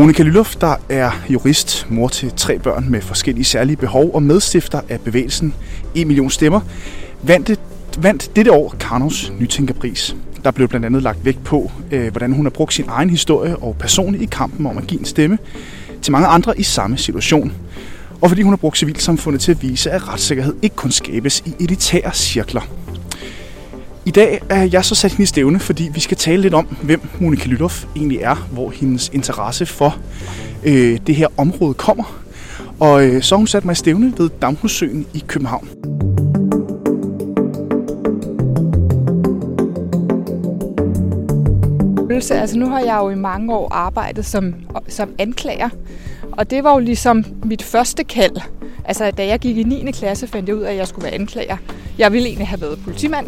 Monika Lylloff, der er jurist, mor til tre børn med forskellige særlige behov og medstifter af bevægelsen 1 million stemmer, vandt, vandt dette år Karnos Nytænkerpris. Der blev blandt andet lagt vægt på, øh, hvordan hun har brugt sin egen historie og person i kampen om at give en stemme til mange andre i samme situation. Og fordi hun har brugt civilsamfundet til at vise, at retssikkerhed ikke kun skabes i elitære cirkler. I dag er jeg så sat hende i stævne, fordi vi skal tale lidt om, hvem Monika Lythoff egentlig er, hvor hendes interesse for øh, det her område kommer. Og øh, så har hun sat mig i stævne ved Damhussøen i København. Altså nu har jeg jo i mange år arbejdet som, som anklager, og det var jo ligesom mit første kald. Altså da jeg gik i 9. klasse, fandt jeg ud af, at jeg skulle være anklager. Jeg ville egentlig have været politimand,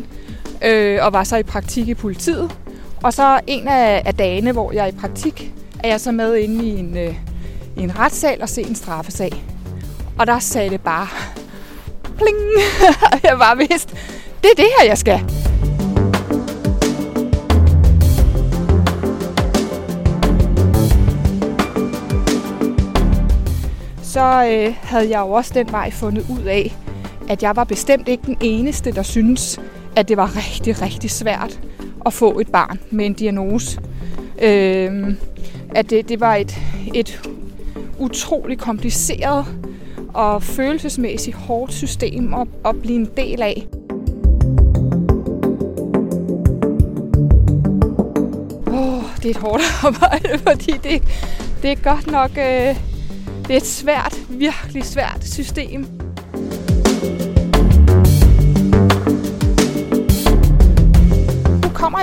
øh, og var så i praktik i politiet. Og så en af, af dagene, hvor jeg er i praktik, er jeg så med inde i en, øh, i en retssal og se en straffesag. Og der sagde det bare, pling, jeg bare vidste, det er det her, jeg skal. så øh, havde jeg jo også den vej fundet ud af, at jeg var bestemt ikke den eneste, der synes, at det var rigtig, rigtig svært at få et barn med en diagnose. Øh, at det, det var et, et utrolig kompliceret og følelsesmæssigt hårdt system at, at blive en del af. Oh, det er et hårdt arbejde, fordi det, det er godt nok... Øh, det er et svært, virkelig svært system.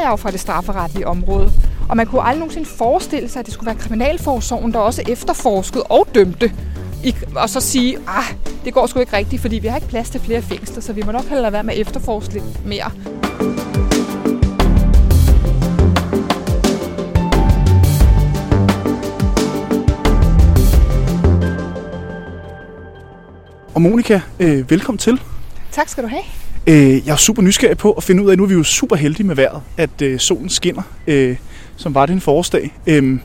Jeg jo fra det strafferetlige område, og man kunne aldrig nogensinde forestille sig, at det skulle være kriminalforsorgen, der også efterforskede og dømte. Og så sige, ah, det går sgu ikke rigtigt, fordi vi har ikke plads til flere fængsler, så vi må nok hellere være med at efterforske lidt mere. Og Monika, øh, velkommen til. Tak skal du have. Øh, jeg er super nysgerrig på at finde ud af, nu er vi jo super heldige med vejret, at øh, solen skinner, øh, som var det en forårsdag. Øh,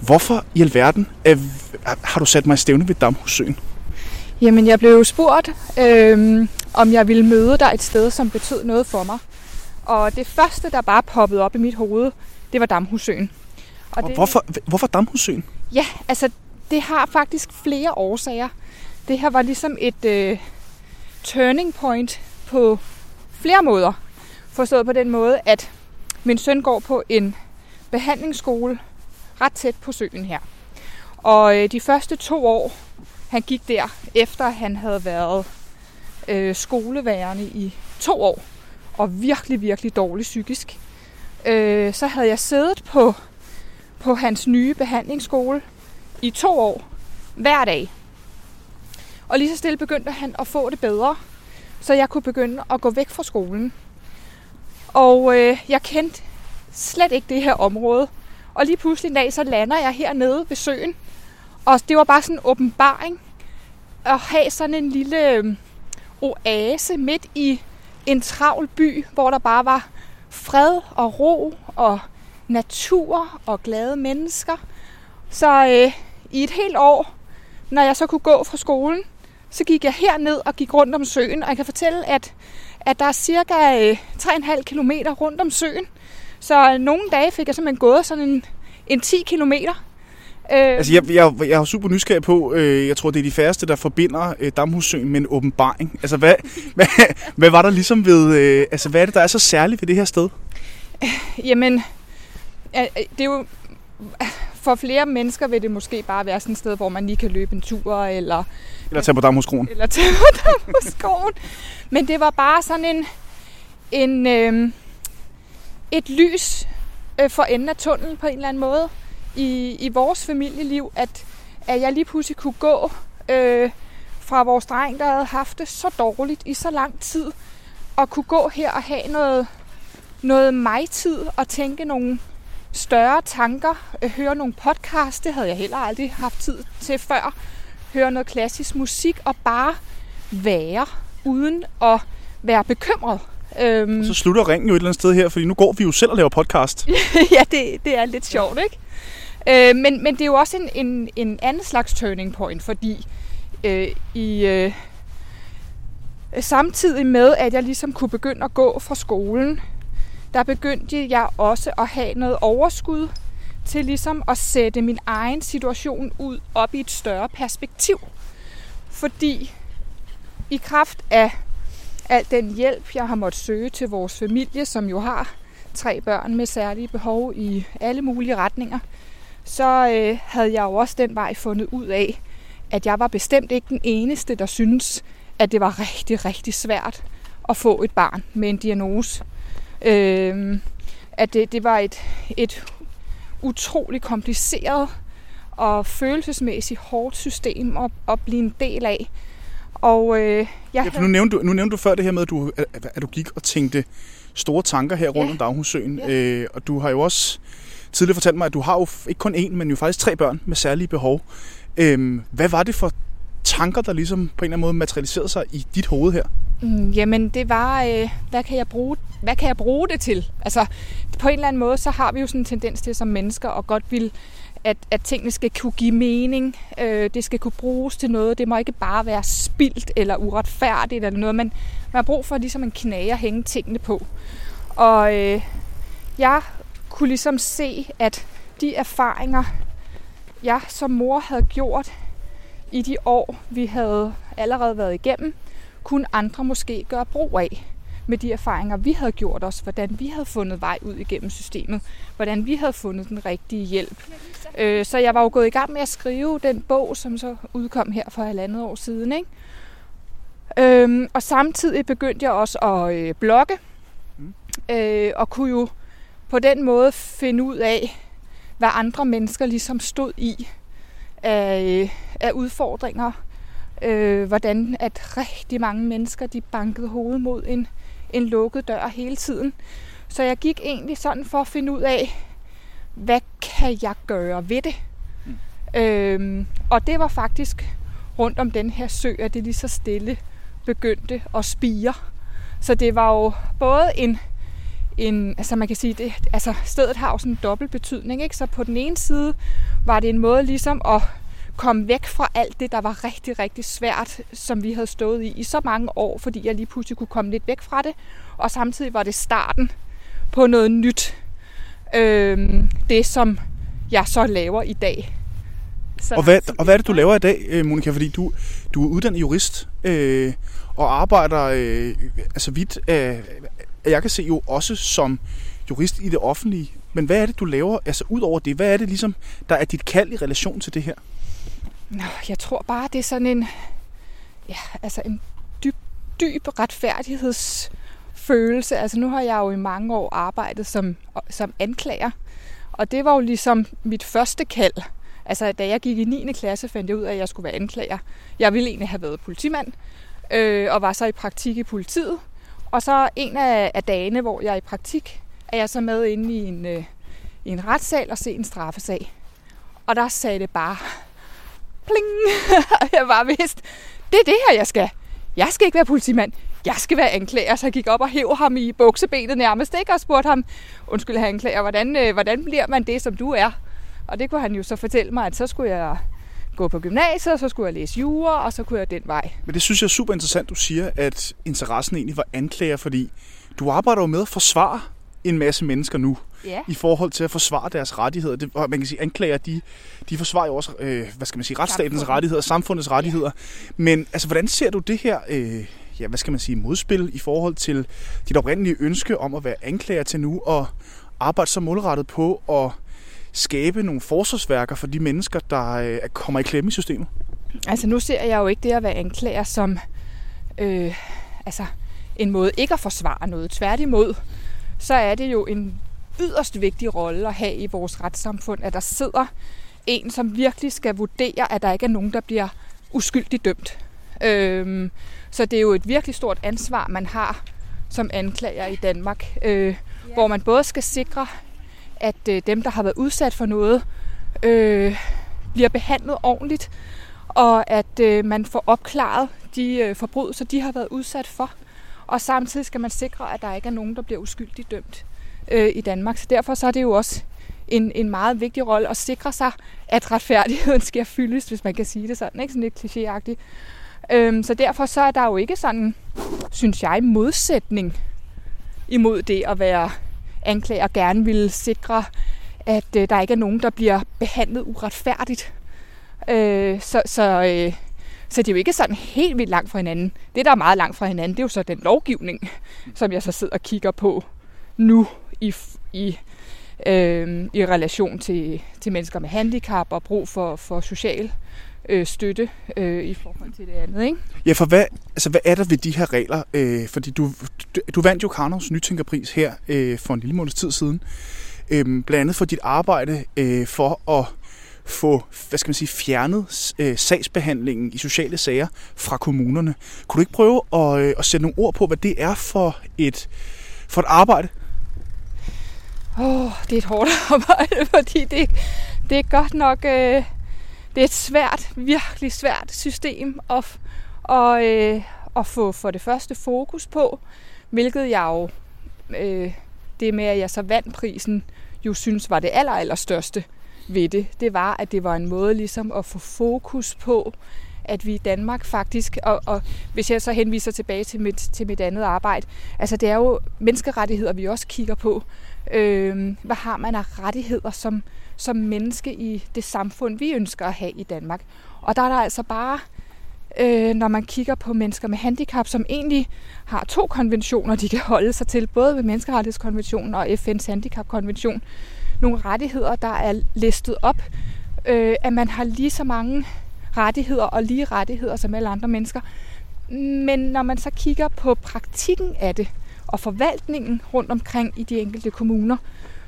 hvorfor i alverden øh, har du sat mig i stævne ved Damhussøen? Jamen, jeg blev spurgt, øh, om jeg ville møde dig et sted, som betød noget for mig. Og det første, der bare poppede op i mit hoved, det var Damhussøen. Og, og det, hvorfor, hvorfor Damhussøen? Ja, altså, det har faktisk flere årsager det her var ligesom et øh, turning point på flere måder. Forstået på den måde, at min søn går på en behandlingsskole ret tæt på søen her. Og øh, de første to år, han gik der, efter han havde været øh, skoleværende i to år, og virkelig, virkelig dårlig psykisk, øh, så havde jeg siddet på, på hans nye behandlingsskole i to år, hver dag. Og lige så stille begyndte han at få det bedre, så jeg kunne begynde at gå væk fra skolen. Og øh, jeg kendte slet ikke det her område. Og lige pludselig en dag, så lander jeg hernede ved søen. Og det var bare sådan en åbenbaring at have sådan en lille øhm, oase midt i en travl by, hvor der bare var fred og ro og natur og glade mennesker. Så øh, i et helt år, når jeg så kunne gå fra skolen, så gik jeg herned og gik rundt om søen, og jeg kan fortælle, at, at der er cirka 3,5 øh, km rundt om søen. Så nogle dage fik jeg simpelthen gået sådan en, en 10 kilometer. Øh, altså, jeg, jeg, jeg er super nysgerrig på, øh, jeg tror, det er de færreste, der forbinder øh, Damhussøen med en åbenbaring. Altså, hvad, hvad, hvad var der ligesom ved, øh, altså, hvad er det, der er så særligt ved det her sted? Jamen, det er jo, for flere mennesker vil det måske bare være sådan et sted, hvor man lige kan løbe en tur, eller... Eller tage på Damhuskroen. Eller tage på Damhuskroen. Men det var bare sådan en... en øh, et lys øh, for enden af tunnelen på en eller anden måde i, i vores familieliv, at, at jeg lige pludselig kunne gå øh, fra vores dreng, der havde haft det så dårligt i så lang tid, og kunne gå her og have noget, noget mig-tid og tænke nogle større tanker, øh, høre nogle podcasts, det havde jeg heller aldrig haft tid til før, høre noget klassisk musik og bare være uden at være bekymret. Øhm. Så slutter ringen jo et eller andet sted her, fordi nu går vi jo selv og laver podcast. ja, det, det er lidt sjovt, ikke? Øh, men, men det er jo også en, en, en anden slags turning point, fordi øh, i øh, samtidig med, at jeg ligesom kunne begynde at gå fra skolen, der begyndte jeg også at have noget overskud til ligesom at sætte min egen situation ud op i et større perspektiv. Fordi i kraft af al den hjælp, jeg har måttet søge til vores familie, som jo har tre børn med særlige behov i alle mulige retninger, så øh, havde jeg jo også den vej fundet ud af, at jeg var bestemt ikke den eneste, der synes, at det var rigtig, rigtig svært at få et barn med en diagnose. Øh, at det, det var et, et utrolig kompliceret og følelsesmæssigt hårdt system at, at blive en del af. Og øh, jeg ja, for nu, nævnte du, nu nævnte du før det her med, at du, at, at du gik og tænkte store tanker her rundt ja. om Daghusøen. Ja. Øh, og du har jo også tidligere fortalt mig, at du har jo ikke kun én, men jo faktisk tre børn med særlige behov. Øh, hvad var det for tanker, der ligesom på en eller anden måde materialiserede sig i dit hoved her? Mm, jamen, det var, øh, hvad, kan jeg bruge, hvad kan jeg bruge det til? Altså, på en eller anden måde, så har vi jo sådan en tendens til som mennesker at godt vil at, at tingene skal kunne give mening, øh, det skal kunne bruges til noget, det må ikke bare være spildt eller uretfærdigt eller noget, men man har brug for ligesom en knage at hænge tingene på. Og øh, jeg kunne ligesom se, at de erfaringer, jeg som mor havde gjort i de år, vi havde allerede været igennem, kunne andre måske gøre brug af med de erfaringer, vi havde gjort os, hvordan vi havde fundet vej ud igennem systemet, hvordan vi havde fundet den rigtige hjælp. Øh, så jeg var jo gået i gang med at skrive den bog, som så udkom her for halvandet år siden. Ikke? Øhm, og samtidig begyndte jeg også at øh, blogge, mm. øh, og kunne jo på den måde finde ud af, hvad andre mennesker ligesom stod i af, af udfordringer. Øh, hvordan at rigtig mange mennesker de bankede hovedet mod en, en lukket dør hele tiden. Så jeg gik egentlig sådan for at finde ud af, hvad kan jeg gøre ved det? Mm. Øhm, og det var faktisk rundt om den her sø, at det lige så stille begyndte at spire. Så det var jo både en, en altså man kan sige, det, altså stedet har jo sådan en dobbelt betydning, ikke? Så på den ene side var det en måde ligesom at komme væk fra alt det, der var rigtig, rigtig svært, som vi havde stået i i så mange år, fordi jeg lige pludselig kunne komme lidt væk fra det. Og samtidig var det starten på noget nyt. Øhm, det, som jeg så laver i dag. Så og, hvad, og hvad er det, du laver i dag, øh, Monika? Fordi du, du er uddannet jurist øh, og arbejder, øh, altså vidt, øh, jeg kan se jo også som jurist i det offentlige. Men hvad er det, du laver, altså ud over det? Hvad er det ligesom, der er dit kald i relation til det her? Nå, jeg tror bare, det er sådan en, ja, altså en dyb, dyb retfærdighedsfølelse. Altså nu har jeg jo i mange år arbejdet som, som anklager, og det var jo ligesom mit første kald. Altså da jeg gik i 9. klasse, fandt jeg ud af, at jeg skulle være anklager. Jeg ville egentlig have været politimand, øh, og var så i praktik i politiet. Og så en af, af dagene, hvor jeg er i praktik, er jeg så med inde i en, øh, i en retssal og se en straffesag. Og der sagde det bare, pling, jeg var vist, det er det her, jeg skal. Jeg skal ikke være politimand. Jeg skal være anklager, så jeg gik op og hæv ham i buksebenet nærmest, ikke? Og spurgte ham, undskyld her anklager, hvordan, øh, hvordan bliver man det, som du er? Og det kunne han jo så fortælle mig, at så skulle jeg gå på gymnasiet, og så skulle jeg læse jura, og så kunne jeg den vej. Men det synes jeg er super interessant, du siger, at interessen egentlig var anklager, fordi du arbejder jo med at forsvare en masse mennesker nu ja. i forhold til at forsvare deres rettigheder. Det, man kan sige, anklager, de, de forsvarer jo også, øh, hvad skal man sige, retsstatens Samfund. rettigheder, samfundets rettigheder. Ja. Men altså, hvordan ser du det her, øh, ja, hvad skal man sige, modspil i forhold til dit oprindelige ønske om at være anklager til nu og arbejde så målrettet på at skabe nogle forsvarsværker for de mennesker, der øh, kommer i klemme i systemet? Altså nu ser jeg jo ikke det at være anklager som øh, altså, en måde ikke at forsvare noget. Tværtimod, så er det jo en yderst vigtig rolle at have i vores retssamfund, at der sidder en, som virkelig skal vurdere, at der ikke er nogen, der bliver uskyldigt dømt. Øhm, så det er jo et virkelig stort ansvar, man har som anklager i Danmark, øh, ja. hvor man både skal sikre, at øh, dem, der har været udsat for noget, øh, bliver behandlet ordentligt, og at øh, man får opklaret de øh, forbrydelser, de har været udsat for. Og samtidig skal man sikre, at der ikke er nogen, der bliver uskyldigt dømt øh, i Danmark. Så derfor så er det jo også en, en meget vigtig rolle at sikre sig, at retfærdigheden sker fyldes, hvis man kan sige det sådan, ikke? Sådan lidt klichéagtigt. Øhm, så derfor så er der jo ikke sådan, synes jeg, modsætning imod det at være anklager og gerne vil sikre, at øh, der ikke er nogen, der bliver behandlet uretfærdigt. Øh, så, så, øh, så det er jo ikke sådan helt vildt langt fra hinanden. Det, der er meget langt fra hinanden, det er jo så den lovgivning, som jeg så sidder og kigger på nu i, i, øh, i relation til, til mennesker med handicap og brug for, for social øh, støtte øh, i forhold til det andet. Ikke? Ja, for hvad, altså, hvad er der ved de her regler? Øh, fordi du, du, du vandt jo Karnovs Nytænkerpris her øh, for en lille måneds tid siden. Øh, blandt andet for dit arbejde øh, for at få hvad skal man sige, fjernet øh, sagsbehandlingen i sociale sager fra kommunerne. Kunne du ikke prøve at, øh, at sætte nogle ord på, hvad det er for et, for et arbejde? Åh, oh, det er et hårdt arbejde, fordi det, det er godt nok... Øh, det er et svært, virkelig svært system at, og, øh, at få for det første fokus på, hvilket jeg jo, øh, det med at jeg så vandt prisen, jo synes var det aller, aller største ved det. Det var, at det var en måde ligesom at få fokus på, at vi i Danmark faktisk, og, og hvis jeg så henviser tilbage til mit, til mit andet arbejde, altså det er jo menneskerettigheder, vi også kigger på. Øh, hvad har man af rettigheder som, som menneske i det samfund, vi ønsker at have i Danmark? Og der er der altså bare, øh, når man kigger på mennesker med handicap, som egentlig har to konventioner, de kan holde sig til, både ved menneskerettighedskonventionen og FN's handicapkonvention, nogle rettigheder, der er listet op, øh, at man har lige så mange rettigheder og lige rettigheder som alle andre mennesker. Men når man så kigger på praktikken af det, og forvaltningen rundt omkring i de enkelte kommuner,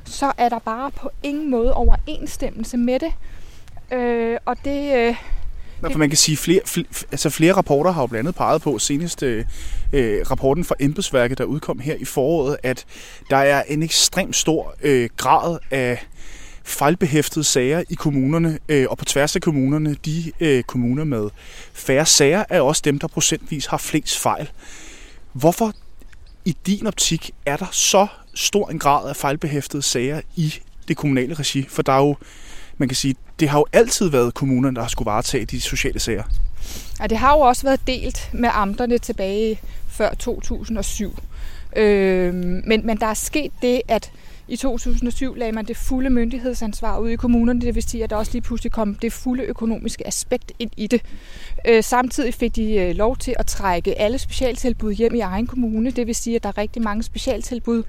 så er der bare på ingen måde overensstemmelse med det. Øh, og det... Øh, Nå, for man kan sige, flere, flere, altså flere rapporter har jo blandt andet peget på, senest øh, øh, rapporten fra embedsværket, der udkom her i foråret, at der er en ekstrem stor øh, grad af fejlbehæftede sager i kommunerne, øh, og på tværs af kommunerne, de øh, kommuner med færre sager, er også dem, der procentvis har flest fejl. Hvorfor i din optik er der så stor en grad af fejlbehæftede sager i det kommunale regi? For der er jo, man kan sige, det har jo altid været kommunerne, der har skulle varetage de sociale sager. Ja, det har jo også været delt med amterne tilbage før 2007. Øh, men, men der er sket det, at i 2007 lagde man det fulde myndighedsansvar ud i kommunerne, det vil sige, at der også lige pludselig kom det fulde økonomiske aspekt ind i det. Øh, samtidig fik de øh, lov til at trække alle specialtilbud hjem i egen kommune, det vil sige, at der er rigtig mange specialtilbud,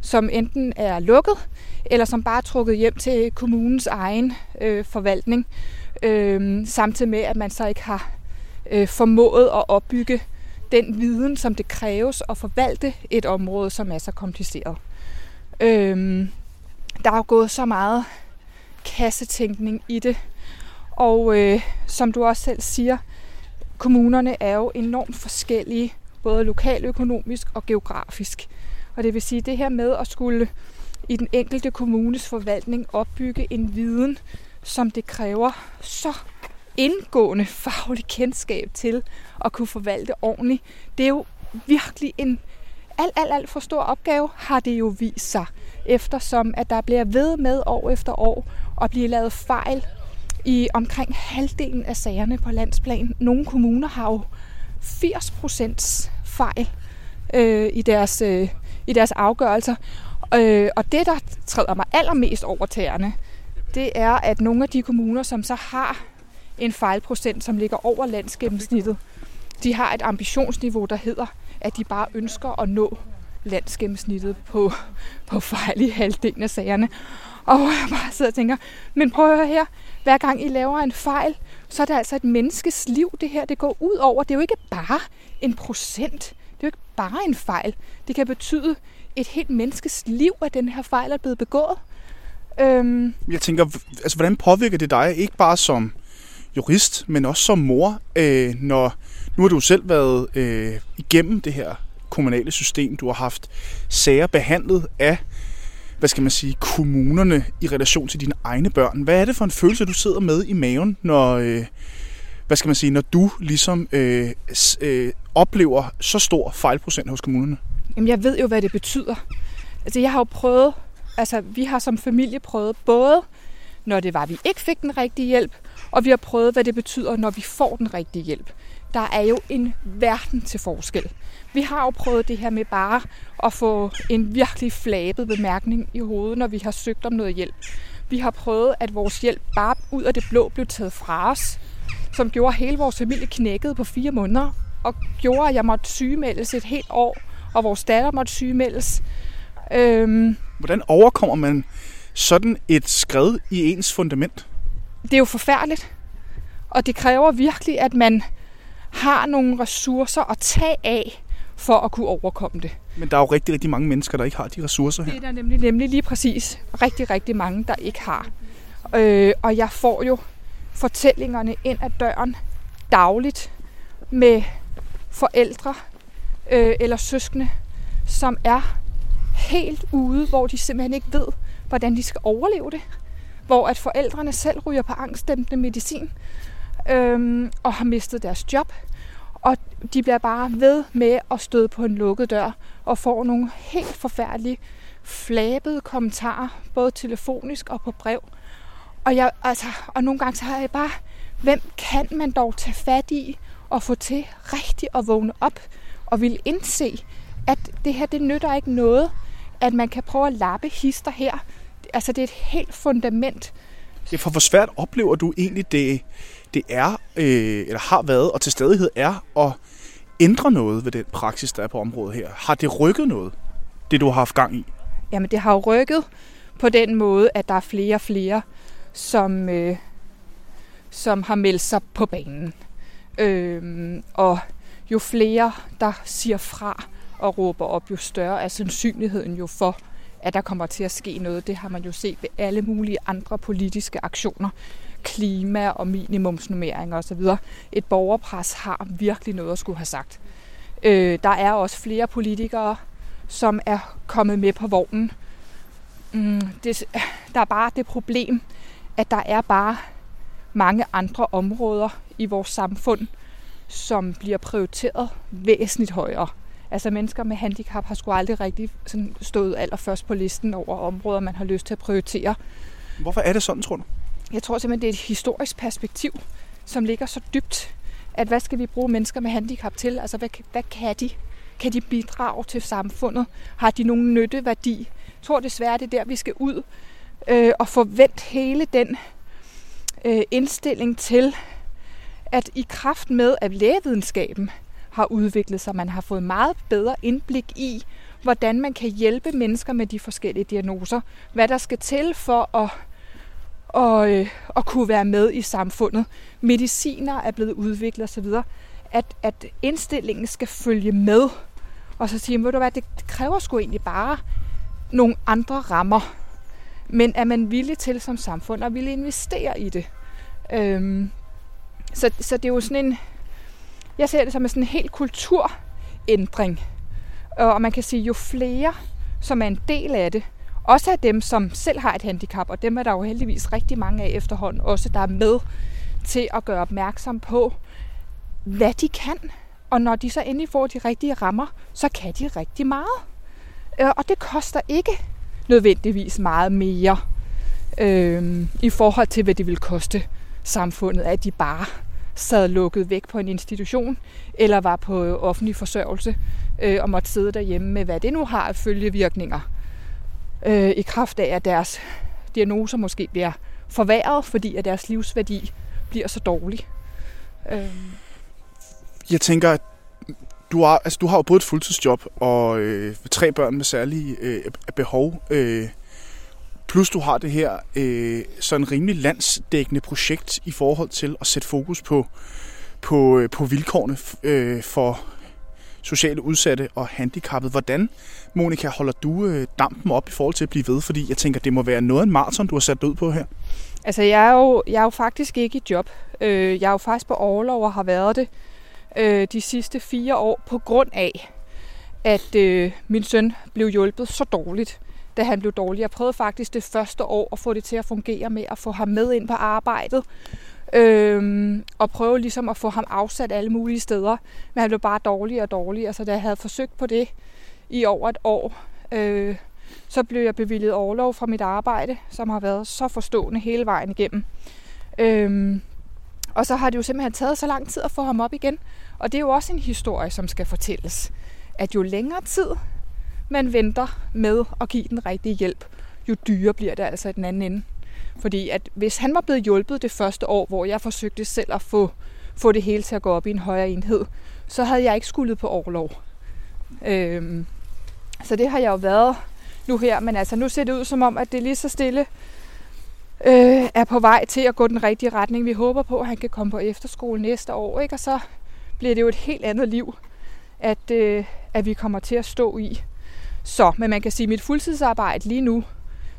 som enten er lukket, eller som bare er trukket hjem til kommunens egen øh, forvaltning, øh, samtidig med, at man så ikke har øh, formået at opbygge den viden, som det kræves at forvalte et område, som er så kompliceret. Øhm, der er jo gået så meget kassetænkning i det. Og øh, som du også selv siger, kommunerne er jo enormt forskellige, både lokaløkonomisk og geografisk. Og det vil sige, det her med at skulle i den enkelte kommunes forvaltning opbygge en viden, som det kræver så indgående faglig kendskab til at kunne forvalte ordentligt, det er jo virkelig en alt, alt, alt for stor opgave, har det jo vist sig, eftersom at der bliver ved med år efter år at blive lavet fejl i omkring halvdelen af sagerne på landsplan. Nogle kommuner har jo 80 procents fejl øh, i, deres, øh, i deres afgørelser. Øh, og det, der træder mig allermest over tæerne, det er, at nogle af de kommuner, som så har en fejlprocent, som ligger over landsgennemsnittet, de har et ambitionsniveau, der hedder at de bare ønsker at nå landsgennemsnittet på, på fejl i halvdelen af sagerne. Og jeg bare sidder og tænker, men prøv at høre her, hver gang I laver en fejl, så er det altså et menneskes liv, det her det går ud over. Det er jo ikke bare en procent. Det er jo ikke bare en fejl. Det kan betyde et helt menneskes liv, at den her fejl er blevet begået. Øhm. Jeg tænker, altså, hvordan påvirker det dig, ikke bare som jurist, men også som mor, øh, når nu har du selv været øh, igennem det her kommunale system. Du har haft sager behandlet af hvad skal man sige, kommunerne i relation til dine egne børn. Hvad er det for en følelse, du sidder med i maven, når, øh, hvad skal man sige, når du ligesom øh, øh, oplever så stor fejlprocent hos kommunerne? Jamen, jeg ved jo, hvad det betyder. Altså, jeg har jo prøvet altså, vi har som familie prøvet både, når det var, at vi ikke fik den rigtige hjælp, og vi har prøvet, hvad det betyder, når vi får den rigtige hjælp. Der er jo en verden til forskel. Vi har jo prøvet det her med bare at få en virkelig flabet bemærkning i hovedet, når vi har søgt om noget hjælp. Vi har prøvet, at vores hjælp bare ud af det blå blev taget fra os, som gjorde, hele vores familie knækkede på fire måneder, og gjorde, at jeg måtte sygemeldes et helt år, og vores datter måtte sygemeldes. Øhm, Hvordan overkommer man sådan et skred i ens fundament? Det er jo forfærdeligt, og det kræver virkelig, at man har nogle ressourcer at tage af, for at kunne overkomme det. Men der er jo rigtig, rigtig mange mennesker, der ikke har de ressourcer her. Det er der nemlig, nemlig lige præcis rigtig, rigtig mange, der ikke har. Øh, og jeg får jo fortællingerne ind ad døren dagligt med forældre øh, eller søskende, som er helt ude, hvor de simpelthen ikke ved, hvordan de skal overleve det. Hvor at forældrene selv ryger på angstdæmpende medicin øh, og har mistet deres job. Og de bliver bare ved med at støde på en lukket dør og får nogle helt forfærdelige flabede kommentarer, både telefonisk og på brev. Og, jeg, altså, og nogle gange så har jeg bare, hvem kan man dog tage fat i og få til rigtigt at vågne op og vil indse, at det her, det nytter ikke noget, at man kan prøve at lappe hister her. Altså, det er et helt fundament. Ja, for hvor svært oplever du egentlig, det, det er, øh, eller har været, og til stadighed er, at ændre noget ved den praksis, der er på området her? Har det rykket noget, det du har haft gang i? Jamen, det har jo rykket på den måde, at der er flere og flere, som, øh, som har meldt sig på banen. Øh, og jo flere, der siger fra og råber op, jo større er sandsynligheden jo for, at der kommer til at ske noget. Det har man jo set ved alle mulige andre politiske aktioner. Klima og minimumsnummeringer osv. Et borgerpres har virkelig noget at skulle have sagt. Øh, der er også flere politikere, som er kommet med på vognen. Mm, det, der er bare det problem, at der er bare mange andre områder i vores samfund, som bliver prioriteret væsentligt højere. Altså mennesker med handicap har sgu aldrig rigtig sådan stået allerførst på listen over områder, man har lyst til at prioritere. Hvorfor er det sådan, tror du? Jeg tror simpelthen, det er et historisk perspektiv, som ligger så dybt, at hvad skal vi bruge mennesker med handicap til? Altså hvad, hvad kan de? Kan de bidrage til samfundet? Har de nogen nytteværdi? Jeg tror desværre, det er der, vi skal ud øh, og forvente hele den øh, indstilling til, at i kraft med, at lægevidenskaben har udviklet sig, man har fået meget bedre indblik i, hvordan man kan hjælpe mennesker med de forskellige diagnoser, hvad der skal til for at, og, øh, og kunne være med i samfundet. Mediciner er blevet udviklet osv., at, at indstillingen skal følge med, og så sige, ved du hvad, det kræver sgu egentlig bare nogle andre rammer, men er man villig til som samfund at ville investere i det. Øhm, så, så det er jo sådan en, jeg ser det som en sådan en helt kulturændring. Og man kan sige, jo flere, som er en del af det, også af dem, som selv har et handicap, og dem er der jo heldigvis rigtig mange af efterhånden, også der er med til at gøre opmærksom på, hvad de kan. Og når de så endelig får de rigtige rammer, så kan de rigtig meget. Øh, og det koster ikke nødvendigvis meget mere øh, i forhold til, hvad det vil koste samfundet, at de bare sad lukket væk på en institution, eller var på offentlig forsørgelse, øh, og måtte sidde derhjemme med, hvad det nu har af følgevirkninger, øh, i kraft af, at deres diagnoser måske bliver forværret, fordi at deres livsværdi bliver så dårlig. Øh. Jeg tænker, at du har, altså, du har jo både et fuldtidsjob og øh, tre børn med særlige øh, behov. Øh, plus du har det her øh, sådan rimelig landsdækkende projekt i forhold til at sætte fokus på, på, øh, på vilkårene øh, for sociale udsatte og handicappede. Hvordan, Monika, holder du øh, dampen op i forhold til at blive ved? Fordi jeg tænker, det må være noget af en maraton, du har sat ud på her. Altså, jeg er jo, jeg er jo faktisk ikke i job. Øh, jeg er jo faktisk på overlov og har været det øh, de sidste fire år på grund af, at øh, min søn blev hjulpet så dårligt, da han blev dårlig. Jeg prøvede faktisk det første år at få det til at fungere med at få ham med ind på arbejdet. Øhm, og prøve ligesom at få ham afsat alle mulige steder. Men han blev bare dårligere og dårligere, så da jeg havde forsøgt på det i over et år, øh, så blev jeg bevilget overlov fra mit arbejde, som har været så forstående hele vejen igennem. Øhm, og så har det jo simpelthen taget så lang tid at få ham op igen. Og det er jo også en historie, som skal fortælles. At jo længere tid man venter med at give den rigtige hjælp, jo dyrere bliver det altså i den anden ende. Fordi at hvis han var blevet hjulpet det første år, hvor jeg forsøgte selv at få, få det hele til at gå op i en højere enhed, så havde jeg ikke skulle på overlov. Øhm, så det har jeg jo været nu her, men altså nu ser det ud som om, at det lige så stille øh, er på vej til at gå den rigtige retning. Vi håber på, at han kan komme på efterskole næste år, ikke? og så bliver det jo et helt andet liv, at, øh, at vi kommer til at stå i. Så, men man kan sige, at mit fuldtidsarbejde lige nu,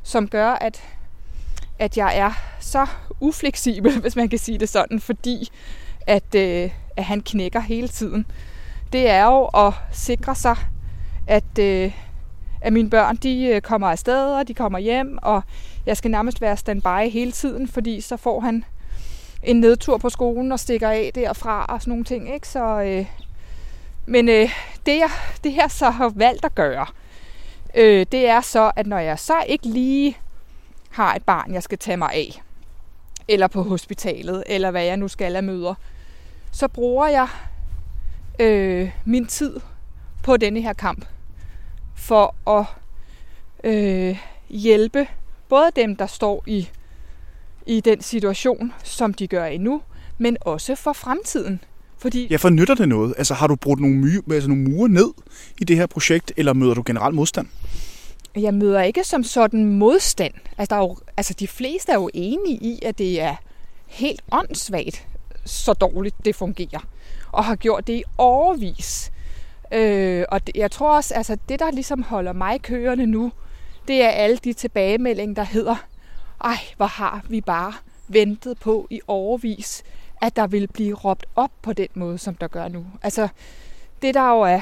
som gør, at, at jeg er så ufleksibel, hvis man kan sige det sådan, fordi at, øh, at han knækker hele tiden, det er jo at sikre sig, at, øh, at mine børn de øh, kommer afsted, og de kommer hjem, og jeg skal nærmest være standby hele tiden, fordi så får han en nedtur på skolen og stikker af derfra og sådan nogle ting. Ikke? Så, øh, men øh, det, jeg, det jeg så har valgt at gøre, øh, det er så, at når jeg så ikke lige har et barn, jeg skal tage mig af, eller på hospitalet, eller hvad jeg nu skal af møder, så bruger jeg øh, min tid på denne her kamp for at øh, hjælpe både dem, der står i, i den situation, som de gør endnu, men også for fremtiden. Fordi... Ja, for nytter det noget? Altså har du brugt nogle, my- altså, nogle mure ned i det her projekt, eller møder du generelt modstand? Jeg møder ikke som sådan modstand. Altså, der er jo, altså de fleste er jo enige i, at det er helt åndssvagt, så dårligt det fungerer. Og har gjort det i overvis. Øh, og det, jeg tror også, altså det der ligesom holder mig kørende nu, det er alle de tilbagemeldinger, der hedder, ej, hvor har vi bare ventet på i overvis, at der vil blive råbt op på den måde, som der gør nu. Altså, det der jo er,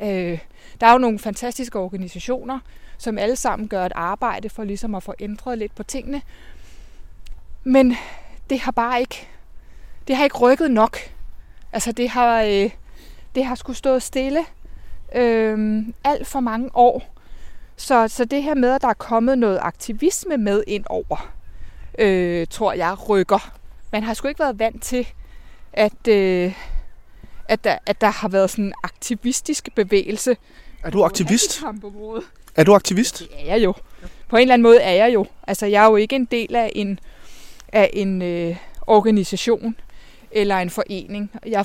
øh, der er jo nogle fantastiske organisationer, som alle sammen gør et arbejde for ligesom at få ændret lidt på tingene. Men det har bare ikke, det har ikke rykket nok. Altså det har, øh, det har skulle stået stille øh, alt for mange år. Så, så det her med, at der er kommet noget aktivisme med ind over, øh, tror jeg rykker. Man har sgu ikke været vant til, at, øh, at, der, at der har været sådan en aktivistisk bevægelse. Er du aktivist? Er du aktivist? Det er jeg jo. På en eller anden måde er jeg jo. Altså, jeg er jo ikke en del af en, af en øh, organisation eller en forening. Jeg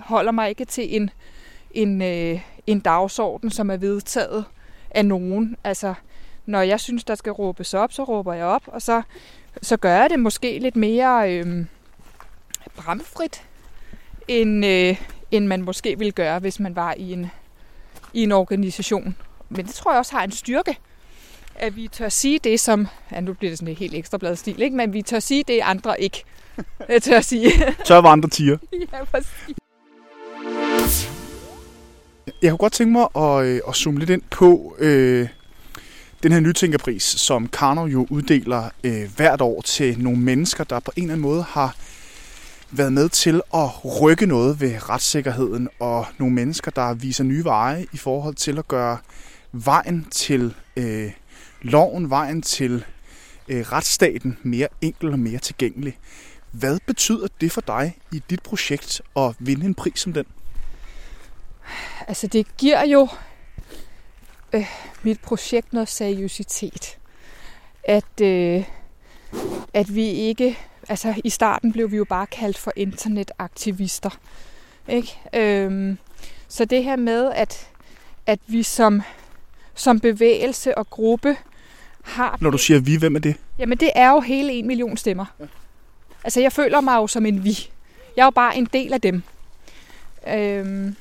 holder mig ikke til en, en, øh, en dagsorden, som er vedtaget af nogen. Altså, når jeg synes, der skal råbes op, så råber jeg op, og så, så gør jeg det måske lidt mere øh, bramfrit, end, øh, end man måske ville gøre, hvis man var i en, i en organisation. Men det tror jeg også har en styrke, at vi tør sige det, som... Ja, nu bliver det sådan en helt ekstra stil, ikke? Men vi tør sige det, andre ikke tør sige. tør var andre tiger. ja, præcis. Jeg kunne godt tænke mig at, øh, at zoome lidt ind på øh, den her nytænkerpris, som Karno jo uddeler øh, hvert år til nogle mennesker, der på en eller anden måde har været med til at rykke noget ved retssikkerheden, og nogle mennesker, der viser nye veje i forhold til at gøre vejen til øh, loven, vejen til øh, retsstaten mere enkel og mere tilgængelig. Hvad betyder det for dig i dit projekt at vinde en pris som den? Altså det giver jo øh, mit projekt noget seriøsitet. At, øh, at vi ikke, altså i starten blev vi jo bare kaldt for internetaktivister. Ikke? Øhm, så det her med, at, at vi som, som bevægelse og gruppe har... Når du siger vi, hvem er det? Jamen det er jo hele en million stemmer. Ja. Altså jeg føler mig jo som en vi. Jeg er jo bare en del af dem. Øhm,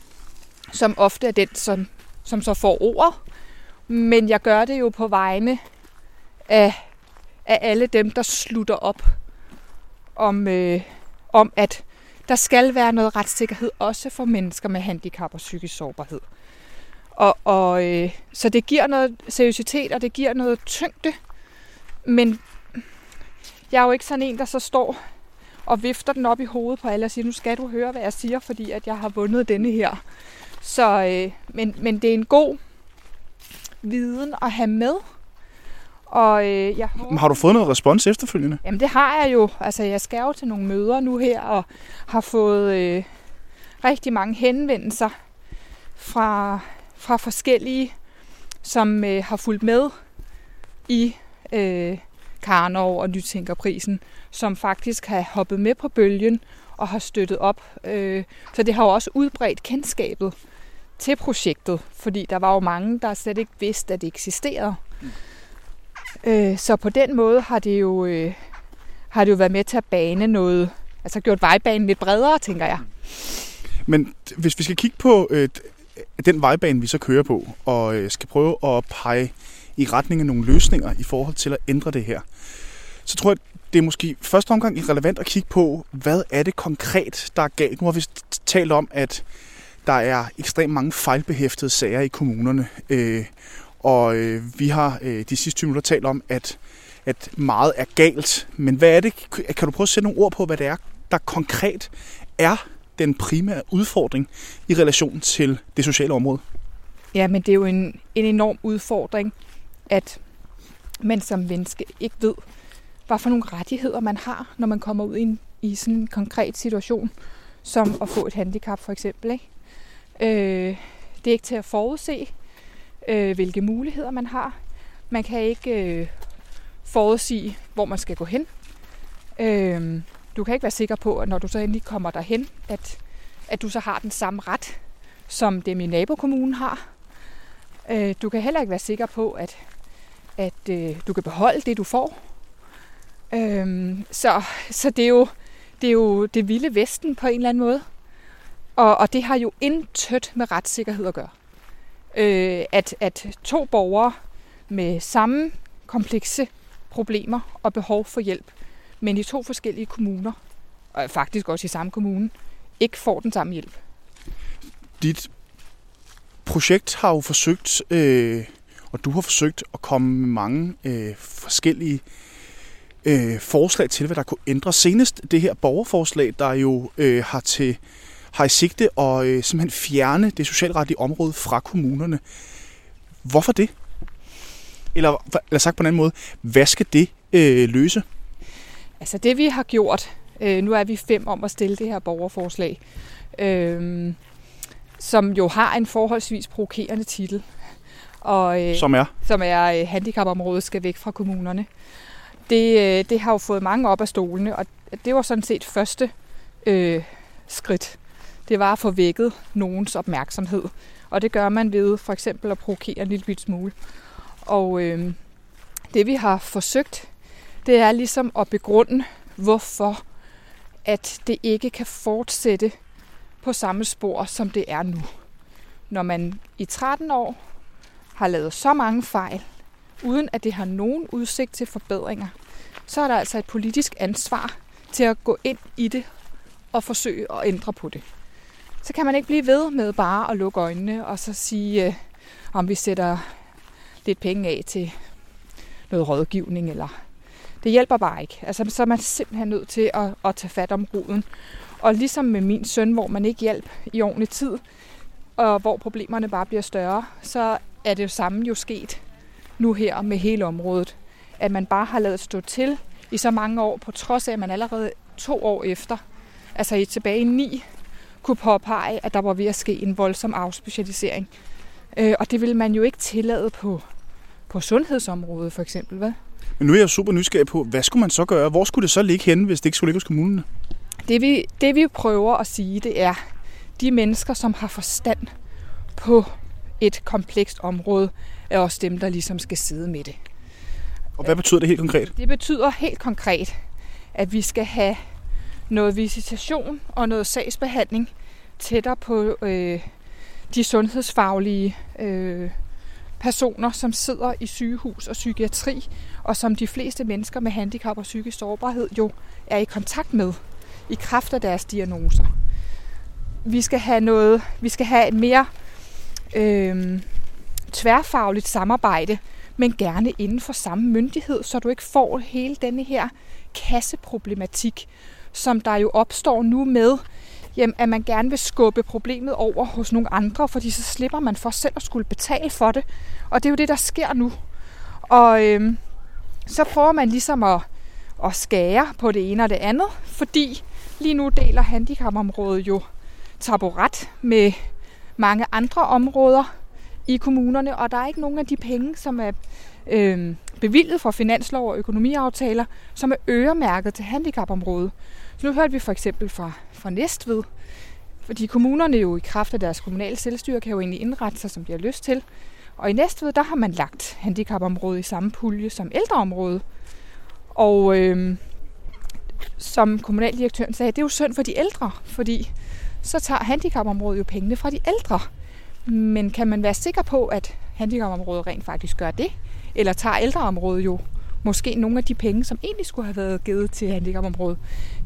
som ofte er den, som, som så får ordet. Men jeg gør det jo på vegne af, af alle dem, der slutter op om, øh, om, at der skal være noget retssikkerhed også for mennesker med handicap og psykisk sårbarhed. Og, og øh, så det giver noget seriøsitet, og det giver noget tyngde. Men jeg er jo ikke sådan en, der så står og vifter den op i hovedet på alle og siger, nu skal du høre, hvad jeg siger, fordi at jeg har vundet denne her. Så, øh, men, men det er en god viden at have med. Og øh, jeg håber, Har du fået noget respons efterfølgende? Jamen det har jeg jo. Altså jeg skal jo til nogle møder nu her, og har fået øh, rigtig mange henvendelser fra, fra forskellige, som øh, har fulgt med i øh, Karnov og Nytænkerprisen, som faktisk har hoppet med på bølgen og har støttet op. Øh, så det har jo også udbredt kendskabet til projektet, fordi der var jo mange, der slet ikke vidste, at det eksisterede. Øh, så på den måde har det jo øh, har det jo været med til at bane noget, altså gjort vejbanen lidt bredere, tænker jeg. Men hvis vi skal kigge på øh, den vejbane, vi så kører på, og øh, skal prøve at pege i retning af nogle løsninger i forhold til at ændre det her, så tror jeg, det er måske første omgang relevant at kigge på, hvad er det konkret, der er galt. Nu har vi talt om, at der er ekstremt mange fejlbehæftede sager i kommunerne, øh, og øh, vi har øh, de sidste 20 minutter talt om, at, at meget er galt. Men hvad er det? Kan du prøve at sætte nogle ord på, hvad det er, der konkret er den primære udfordring i relation til det sociale område? Ja, men det er jo en, en enorm udfordring, at man som menneske ikke ved, hvad for nogle rettigheder man har, når man kommer ud i, en, i sådan en konkret situation, som at få et handicap for eksempel. Ikke? Øh, det er ikke til at forudse, øh, hvilke muligheder man har. Man kan ikke øh, forudsige, hvor man skal gå hen. Øh, du kan ikke være sikker på, at når du så endelig kommer derhen, at, at du så har den samme ret, som dem i nabokommunen har. Øh, du kan heller ikke være sikker på, at, at øh, du kan beholde det, du får. Øh, så så det, er jo, det er jo det vilde vesten på en eller anden måde. Og, og det har jo intet med retssikkerhed at gøre. Øh, at, at to borgere med samme komplekse problemer og behov for hjælp, men i to forskellige kommuner, og faktisk også i samme kommune, ikke får den samme hjælp. Dit projekt har jo forsøgt, øh, og du har forsøgt at komme med mange øh, forskellige øh, forslag til, hvad der kunne ændre. Senest det her borgerforslag, der jo øh, har til har i sigte at øh, simpelthen fjerne det socialretlige område fra kommunerne. Hvorfor det? Eller, eller sagt på en anden måde, hvad skal det øh, løse? Altså det vi har gjort, øh, nu er vi fem om at stille det her borgerforslag, øh, som jo har en forholdsvis provokerende titel. Og, øh, Som er? som er øh, handicapområdet skal væk fra kommunerne. Det, øh, det har jo fået mange op af stolene, og det var sådan set første øh, skridt. Det var at få vækket nogens opmærksomhed. Og det gør man ved for eksempel at provokere en lille smule. Og øh, det vi har forsøgt, det er ligesom at begrunde, hvorfor at det ikke kan fortsætte på samme spor, som det er nu. Når man i 13 år har lavet så mange fejl, uden at det har nogen udsigt til forbedringer, så er der altså et politisk ansvar til at gå ind i det og forsøge at ændre på det. Så kan man ikke blive ved med bare at lukke øjnene og så sige, øh, om vi sætter lidt penge af til noget rådgivning. Eller det hjælper bare ikke. Altså, så er man simpelthen nødt til at, at tage fat om roden. Og ligesom med min søn, hvor man ikke hjælp i ordentlig tid, og hvor problemerne bare bliver større, så er det jo samme jo sket nu her med hele området. At man bare har lavet stå til i så mange år, på trods af, at man allerede to år efter, altså i tilbage i ni, kunne påpege, at der var ved at ske en voldsom afspecialisering. Øh, og det vil man jo ikke tillade på, på sundhedsområdet for eksempel, hvad? Men nu er jeg super nysgerrig på, hvad skulle man så gøre? Hvor skulle det så ligge henne, hvis det ikke skulle ligge hos kommunerne? Det vi, det vi prøver at sige, det er, de mennesker, som har forstand på et komplekst område, er også dem, der ligesom skal sidde med det. Og hvad betyder det helt konkret? Det betyder helt konkret, at vi skal have noget visitation og noget sagsbehandling tættere på øh, de sundhedsfaglige øh, personer, som sidder i sygehus og psykiatri, og som de fleste mennesker med handicap og psykisk sårbarhed jo er i kontakt med i kraft af deres diagnoser. Vi skal have noget, vi skal have et mere øh, tværfagligt samarbejde, men gerne inden for samme myndighed, så du ikke får hele denne her kasseproblematik, som der jo opstår nu med jamen, at man gerne vil skubbe problemet over hos nogle andre, fordi så slipper man for selv at skulle betale for det. Og det er jo det, der sker nu. Og øhm, så prøver man ligesom at, at skære på det ene og det andet, fordi lige nu deler handicapområdet jo taburet med mange andre områder i kommunerne, og der er ikke nogen af de penge, som er øh, bevilget fra finanslov og økonomiaftaler, som er øremærket til handicapområdet. Så nu hørte vi for eksempel fra, fra Næstved, fordi kommunerne jo i kraft af deres kommunale selvstyre kan jo egentlig indrette sig, som de har lyst til. Og i Næstved, der har man lagt handicapområdet i samme pulje som ældreområdet. Og øh, som kommunaldirektøren sagde, det er jo synd for de ældre, fordi så tager handicapområdet jo pengene fra de ældre. Men kan man være sikker på, at handicapområdet rent faktisk gør det? Eller tager ældreområdet jo måske nogle af de penge, som egentlig skulle have været givet til handicapområdet?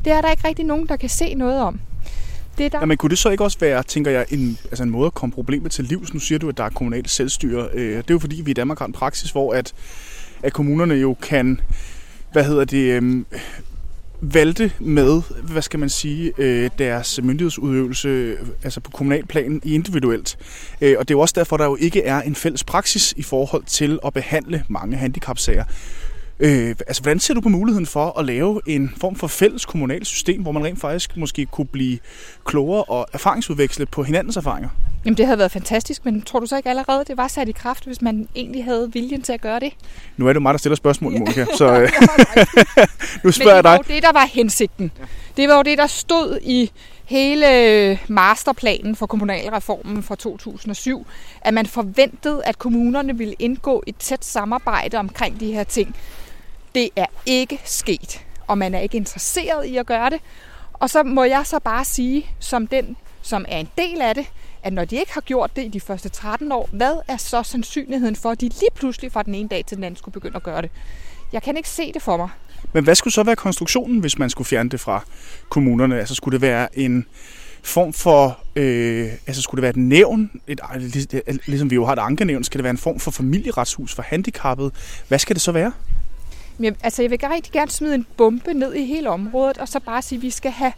Det er der ikke rigtig nogen, der kan se noget om. Det der... Ja, men kunne det så ikke også være, tænker jeg, en, altså en måde at komme problemet til livs? Nu siger du, at der er kommunalt selvstyre. Øh, det er jo fordi, vi i Danmark har en praksis, hvor at, at kommunerne jo kan hvad hedder det, øhm, valgte med, hvad skal man sige, øh, deres myndighedsudøvelse altså på kommunalplanen individuelt. Øh, og det er jo også derfor, der jo ikke er en fælles praksis i forhold til at behandle mange handicapsager. Øh, altså, hvordan ser du på muligheden for at lave en form for fælles kommunalt system, hvor man rent faktisk måske kunne blive klogere og erfaringsudveksle på hinandens erfaringer? Jamen, det havde været fantastisk, men tror du så ikke allerede, det var sat i kraft, hvis man egentlig havde viljen til at gøre det? Nu er det mig, der stiller spørgsmål, Monika, så øh, nu spørger jeg dig. det var det, der var hensigten. Det var jo det, der stod i hele masterplanen for kommunalreformen fra 2007, at man forventede, at kommunerne ville indgå et tæt samarbejde omkring de her ting. Det er ikke sket, og man er ikke interesseret i at gøre det. Og så må jeg så bare sige, som den, som er en del af det, at når de ikke har gjort det i de første 13 år, hvad er så sandsynligheden for, at de lige pludselig fra den ene dag til den anden skulle begynde at gøre det? Jeg kan ikke se det for mig. Men hvad skulle så være konstruktionen, hvis man skulle fjerne det fra kommunerne? Altså skulle det være en form for, øh, altså skulle det være et nævn, et, ligesom vi jo har et ankenævn, skal det være en form for familieretshus for handicappede? Hvad skal det så være? Men, altså, jeg vil rigtig gerne smide en bombe ned i hele området, og så bare sige, at vi skal have,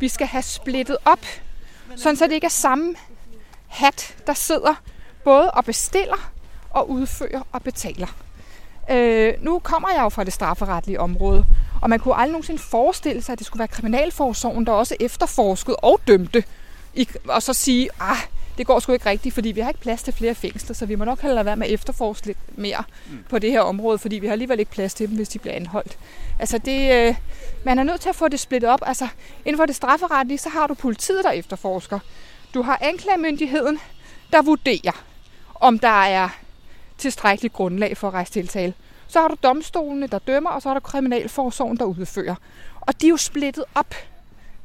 vi skal have splittet op, sådan så det ikke er samme hat, der sidder både og bestiller og udfører og betaler. Øh, nu kommer jeg jo fra det strafferetlige område, og man kunne aldrig nogensinde forestille sig, at det skulle være kriminalforsorgen, der også efterforskede og dømte, og så sige, ah, det går sgu ikke rigtigt, fordi vi har ikke plads til flere fængsler, så vi må nok hellere være med at efterforske lidt mere mm. på det her område, fordi vi har alligevel ikke plads til dem, hvis de bliver anholdt. Altså det, øh, man er nødt til at få det splittet op. Altså inden for det strafferetlige, så har du politiet, der efterforsker. Du har anklagemyndigheden, der vurderer, om der er tilstrækkeligt grundlag for at rejse tiltale. Så har du domstolene, der dømmer, og så har du kriminalforsorgen, der udfører. Og de er jo splittet op.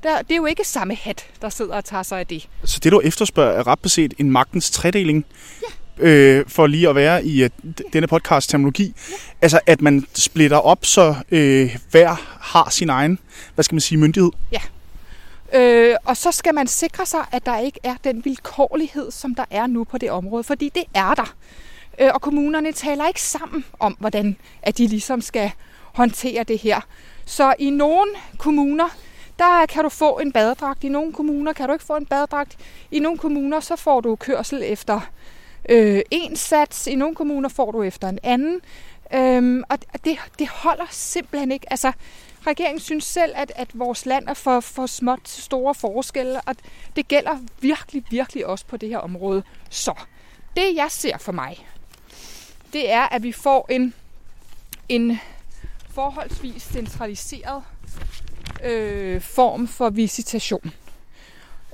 Der, det er jo ikke samme hat, der sidder og tager sig af det. Så det, du efterspørger, er ret beset en magtens tredeling? Ja. Øh, for lige at være i uh, denne podcast terminologi. Ja. Altså, at man splitter op, så øh, hver har sin egen, hvad skal man sige, myndighed? Ja. Øh, og så skal man sikre sig, at der ikke er den vilkårlighed, som der er nu på det område, fordi det er der. Øh, og kommunerne taler ikke sammen om, hvordan at de ligesom skal håndtere det her. Så i nogle kommuner, der kan du få en badedragt. I nogle kommuner kan du ikke få en badedragt. I nogle kommuner, så får du kørsel efter øh, en sats. I nogle kommuner får du efter en anden. Øhm, og det, det holder simpelthen ikke. Altså, regeringen synes selv, at, at vores land er for, for småt store forskelle, og det gælder virkelig, virkelig også på det her område. Så det, jeg ser for mig, det er, at vi får en, en forholdsvis centraliseret øh, form for visitation.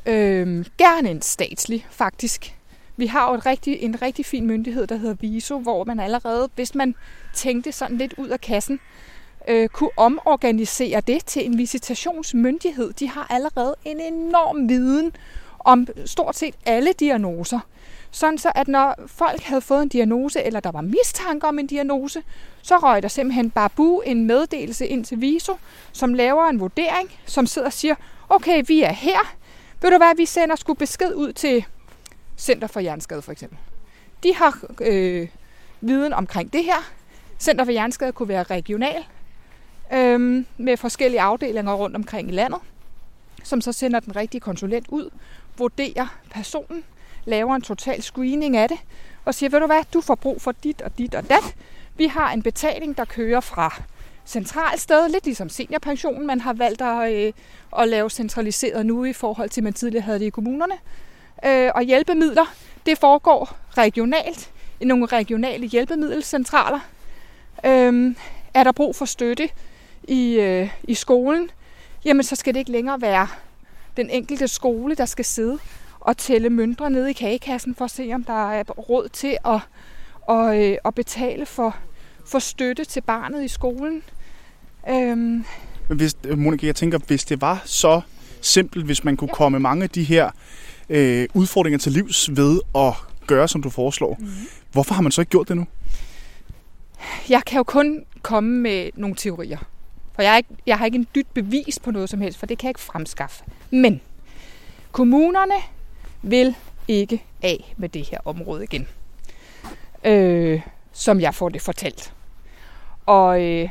Øh, gerne en statslig, faktisk. Vi har jo et rigtig, en rigtig fin myndighed, der hedder VISO, hvor man allerede, hvis man tænkte sådan lidt ud af kassen, øh, kunne omorganisere det til en visitationsmyndighed. De har allerede en enorm viden om stort set alle diagnoser. Sådan så, at når folk havde fået en diagnose, eller der var mistanke om en diagnose, så røg der simpelthen bare bu en meddelelse ind til VISO, som laver en vurdering, som sidder og siger, okay, vi er her. Ved du hvad, vi sender sgu besked ud til Center for Hjerneskade for eksempel. De har øh, viden omkring det her. Center for Hjerneskade kunne være regional, øh, med forskellige afdelinger rundt omkring i landet. som så sender den rigtige konsulent ud, vurderer personen, laver en total screening af det, og siger, ved du hvad, du får brug for dit og dit og dat. Vi har en betaling, der kører fra centralt sted, lidt ligesom seniorpensionen, man har valgt at, øh, at lave centraliseret nu i forhold til, man tidligere havde det i kommunerne. Øh, og hjælpemidler, det foregår regionalt, i nogle regionale hjælpemiddelcentraler. Øh, er der brug for støtte i, øh, i skolen, jamen så skal det ikke længere være den enkelte skole, der skal sidde og tælle møntre nede i kagekassen for at se, om der er råd til at, og, øh, at betale for, for støtte til barnet i skolen. Øhm. Hvis, Monika, jeg tænker, hvis det var så simpelt, hvis man kunne ja. komme mange af de her øh, udfordringer til livs ved at gøre, som du foreslår, mm. hvorfor har man så ikke gjort det nu? Jeg kan jo kun komme med nogle teorier. For jeg, er ikke, jeg har ikke en dyt bevis på noget som helst, for det kan jeg ikke fremskaffe. Men kommunerne vil ikke af med det her område igen. Øh, som jeg får det fortalt. Og øh,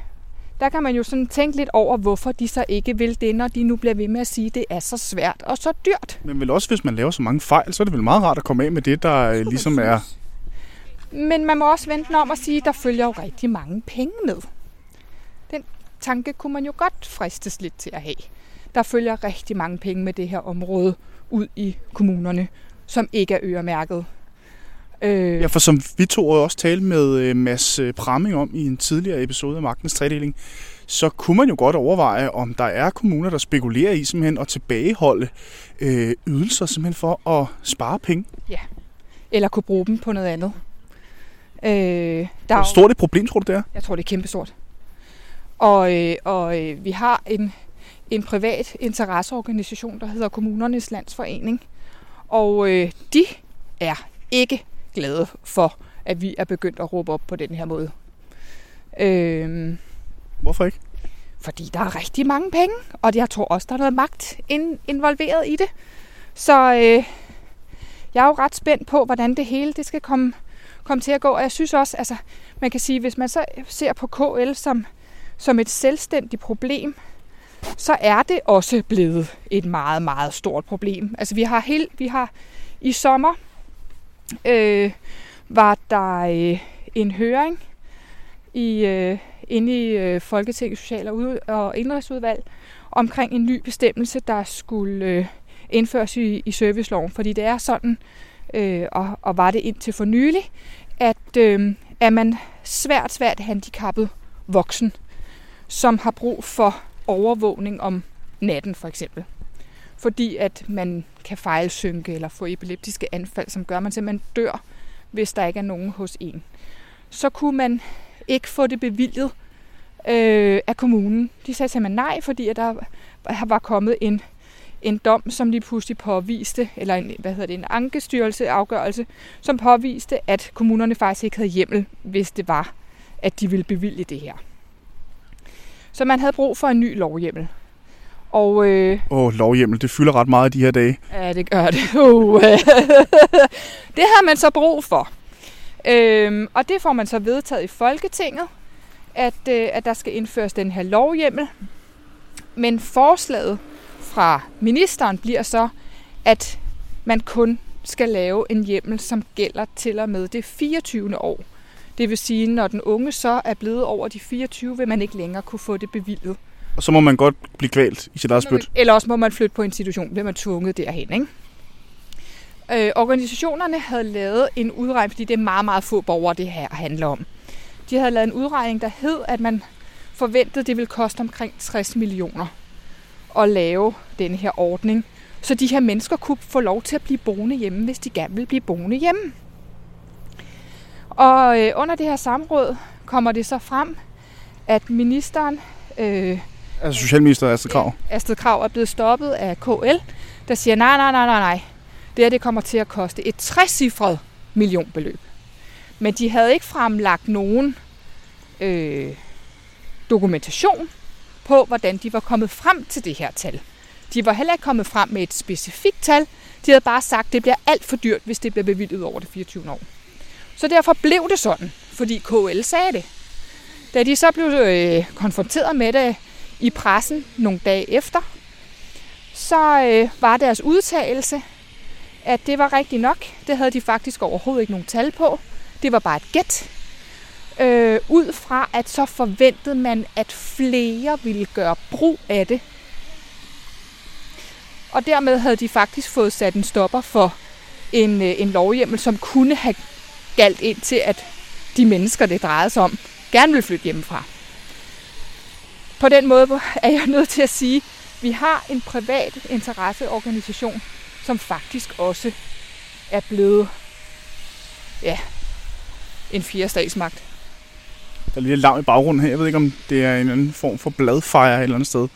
der kan man jo sådan tænke lidt over, hvorfor de så ikke vil det, når de nu bliver ved med at sige, at det er så svært og så dyrt. Men vel også, hvis man laver så mange fejl, så er det vel meget rart at komme af med det, der øh, ligesom er... Men man må også vente om at sige, at der følger jo rigtig mange penge med. Den tanke kunne man jo godt fristes lidt til at have. Der følger rigtig mange penge med det her område ud i kommunerne, som ikke er øremærket. Øh... Ja, for som vi to også talte med øh, Mads øh, Pramming om i en tidligere episode af Magtens Tredeling, så kunne man jo godt overveje, om der er kommuner, der spekulerer i simpelthen at tilbageholde øh, ydelser simpelthen for at spare penge. Ja, eller kunne bruge dem på noget andet. Øh, der Hvor stort et problem, tror du det er? Jeg tror, det er kæmpestort. Og, øh, og øh, vi har en, en privat interesseorganisation, der hedder Kommunernes Landsforening. Og øh, de er ikke glade for, at vi er begyndt at råbe op på den her måde. Øh, Hvorfor ikke? Fordi der er rigtig mange penge, og jeg tror også, der er noget magt involveret i det. Så øh, jeg er jo ret spændt på, hvordan det hele det skal komme, komme til at gå. Og jeg synes også, altså, man kan sige, hvis man så ser på KL som, som et selvstændigt problem, så er det også blevet et meget, meget stort problem. Altså vi har, helt, vi har i sommer øh, var der øh, en høring i, øh, inde i øh, Folketingets Social- og, og Indrigsudvalg omkring en ny bestemmelse, der skulle øh, indføres i, i serviceloven. Fordi det er sådan, øh, og, og var det indtil for nylig, at øh, er man svært, svært handicappet voksen, som har brug for overvågning om natten for eksempel. Fordi at man kan fejlsynke eller få epileptiske anfald, som gør, at man simpelthen dør, hvis der ikke er nogen hos en. Så kunne man ikke få det bevilget øh, af kommunen. De sagde simpelthen nej, fordi at der var kommet en, en dom, som lige pludselig påviste, eller en, hvad hedder det, en ankestyrelse afgørelse, som påviste, at kommunerne faktisk ikke havde hjemmel, hvis det var, at de ville bevilge det her. Så man havde brug for en ny lovhjemmel. Og, øh, oh, lovhjemmel, det fylder ret meget i de her dage. Ja, det gør det. Uh. det havde man så brug for. Øhm, og det får man så vedtaget i Folketinget, at, øh, at der skal indføres den her lovhjemmel. Men forslaget fra ministeren bliver så, at man kun skal lave en hjemmel, som gælder til og med det 24. år. Det vil sige, når den unge så er blevet over de 24, vil man ikke længere kunne få det bevilget. Og så må man godt blive kvalt i sit eget spyt. Eller også må man flytte på institution, bliver man tvunget derhen. Ikke? Øh, organisationerne havde lavet en udregning, fordi det er meget, meget få borgere, det her handler om. De havde lavet en udregning, der hed, at man forventede, det ville koste omkring 60 millioner at lave den her ordning, så de her mennesker kunne få lov til at blive boende hjemme, hvis de gerne vil blive boende hjemme. Og øh, under det her samråd kommer det så frem, at ministeren... Øh, altså Socialminister Astrid Krav? Ja, Astrid Krav er blevet stoppet af KL, der siger, nej, nej, nej, nej, nej. Det her det kommer til at koste et 60-cifret millionbeløb. Men de havde ikke fremlagt nogen øh, dokumentation på, hvordan de var kommet frem til det her tal. De var heller ikke kommet frem med et specifikt tal. De havde bare sagt, at det bliver alt for dyrt, hvis det bliver bevilget over det 24. år. Så derfor blev det sådan, fordi KL sagde det. Da de så blev øh, konfronteret med det i pressen nogle dage efter, så øh, var deres udtalelse, at det var rigtigt nok. Det havde de faktisk overhovedet ikke nogen tal på. Det var bare et gæt. Øh, ud fra, at så forventede man, at flere ville gøre brug af det. Og dermed havde de faktisk fået sat en stopper for en, øh, en lovhjemmel, som kunne have galt ind til, at de mennesker, det drejede sig om, gerne vil flytte hjemmefra. På den måde er jeg nødt til at sige, at vi har en privat interesseorganisation, som faktisk også er blevet ja, en fjerde statsmagt. Der er lige larm i baggrunden her. Jeg ved ikke, om det er en anden form for bladfejre et eller andet sted.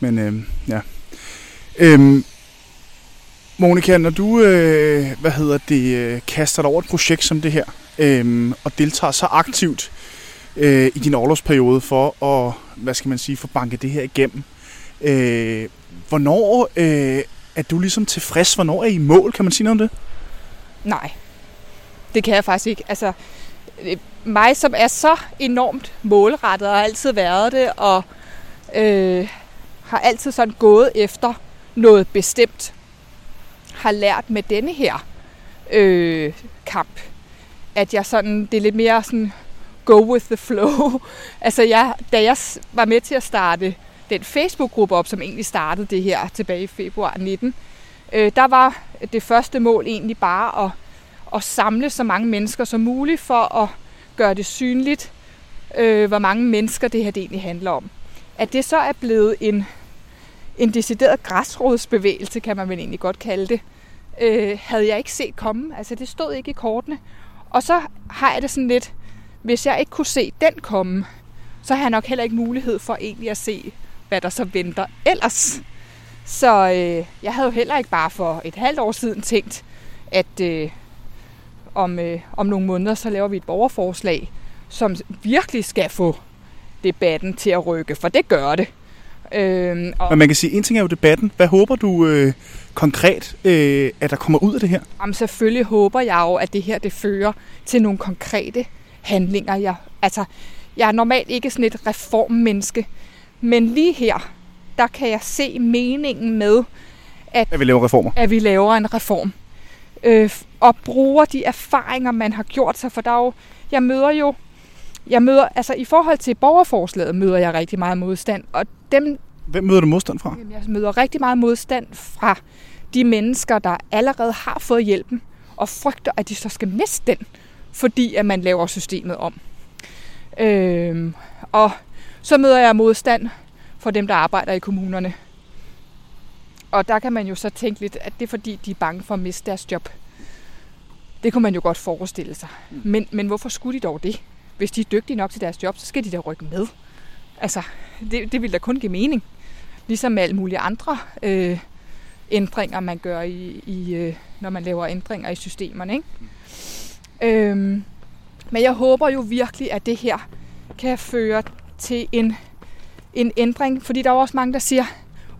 Men øh, ja. Øhm, Monika, når du øh, hvad hedder det, øh, kaster dig over et projekt som det her, øh, og deltager så aktivt øh, i din overlovsperiode for at, hvad skal man sige, få banket det her igennem, øh, hvornår øh, er du ligesom tilfreds? Hvornår er I mål? Kan man sige noget om det? Nej, det kan jeg faktisk ikke. Altså, øh, mig, som er så enormt målrettet og har altid været det, og øh, har altid sådan gået efter noget bestemt, har lært med denne her øh, kamp, at jeg sådan, det er lidt mere sådan go with the flow. altså jeg, da jeg var med til at starte den Facebook-gruppe op, som egentlig startede det her tilbage i februar 19, øh, der var det første mål egentlig bare at, at samle så mange mennesker som muligt for at gøre det synligt, øh, hvor mange mennesker det her det egentlig handler om. At det så er blevet en, en decideret græsrodsbevægelse, kan man vel egentlig godt kalde det, øh, havde jeg ikke set komme. Altså det stod ikke i kortene. Og så har jeg det sådan lidt, hvis jeg ikke kunne se den komme, så har jeg nok heller ikke mulighed for egentlig at se, hvad der så venter ellers. Så øh, jeg havde jo heller ikke bare for et halvt år siden tænkt, at øh, om, øh, om nogle måneder, så laver vi et borgerforslag, som virkelig skal få debatten til at rykke, for det gør det. Øh, og Men man kan sige, en ting er jo debatten. Hvad håber du øh, konkret, øh, at der kommer ud af det her? Jamen selvfølgelig håber jeg jo, at det her det fører til nogle konkrete handlinger. Jeg, altså, jeg er normalt ikke sådan et reformmenneske, men lige her, der kan jeg se meningen med, at, at vi laver reformer. At vi laver en reform. Øh, og bruger de erfaringer, man har gjort sig. For der er jo, jeg møder jo, jeg møder, altså i forhold til borgerforslaget møder jeg rigtig meget modstand. Og dem, Hvem møder du modstand fra? Jeg møder rigtig meget modstand fra de mennesker, der allerede har fået hjælpen, og frygter, at de så skal miste den, fordi at man laver systemet om. Øh, og så møder jeg modstand for dem, der arbejder i kommunerne. Og der kan man jo så tænke lidt, at det er fordi, de er bange for at miste deres job. Det kunne man jo godt forestille sig. Mm. Men, men hvorfor skulle de dog det? Hvis de er dygtige nok til deres job, så skal de da rykke med. Altså, det, det vil da kun give mening. Ligesom med alle mulige andre øh, ændringer, man gør, i, i, øh, når man laver ændringer i systemerne. Ikke? Øhm, men jeg håber jo virkelig, at det her kan føre til en, en ændring, fordi der er også mange, der siger,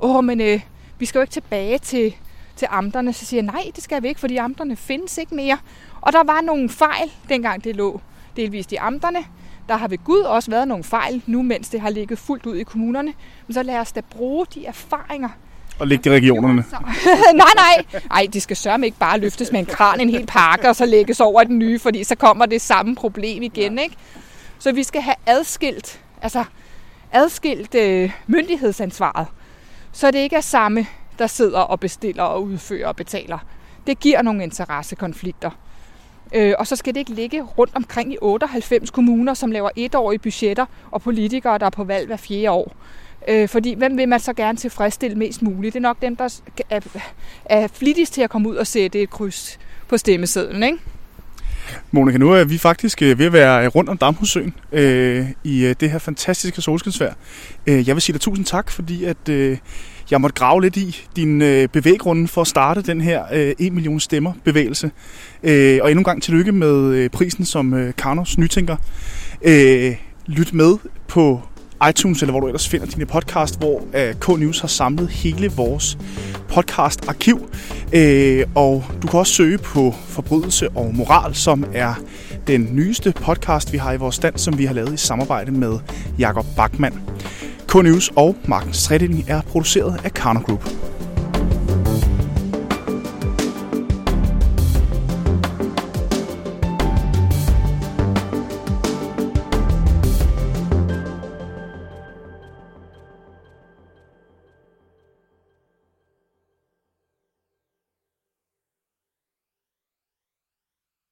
åh, men øh, vi skal jo ikke tilbage til, til amterne. Så siger jeg, nej, det skal vi ikke, fordi amterne findes ikke mere. Og der var nogle fejl, dengang det lå delvist i amterne. Der har ved Gud også været nogle fejl, nu mens det har ligget fuldt ud i kommunerne. Men så lad os da bruge de erfaringer, og lægge det i regionerne. nej, nej. Nej, de skal sørge ikke bare løftes med en kran en hel pakke, og så lægges over den nye, fordi så kommer det samme problem igen. Ikke? Så vi skal have adskilt, altså adskilt øh, myndighedsansvaret, så det ikke er samme, der sidder og bestiller og udfører og betaler. Det giver nogle interessekonflikter. Øh, og så skal det ikke ligge rundt omkring i 98 kommuner, som laver etårige budgetter, og politikere, der er på valg hver fjerde år. Øh, fordi hvem vil man så gerne tilfredsstille mest muligt? Det er nok dem, der er, er flittigst til at komme ud og sætte et kryds på stemmesedlen, ikke? Monika, nu er vi faktisk øh, ved at være rundt om Damhusøen øh, i øh, det her fantastiske solskinsvær. Øh, jeg vil sige dig tusind tak, fordi at øh, jeg måtte grave lidt i din øh, bevæggrunde for at starte den her øh, 1 million stemmer bevægelse. Øh, og endnu en gang tillykke med øh, prisen som øh, Karnos Nytænker. Øh, lyt med på iTunes, eller hvor du ellers finder dine podcast, hvor øh, K-News har samlet hele vores podcast-arkiv. Uh, og du kan også søge på Forbrydelse og Moral, som er den nyeste podcast, vi har i vores stand, som vi har lavet i samarbejde med Jakob Bachmann. K-News og Markens Tredeling er produceret af Karno Group.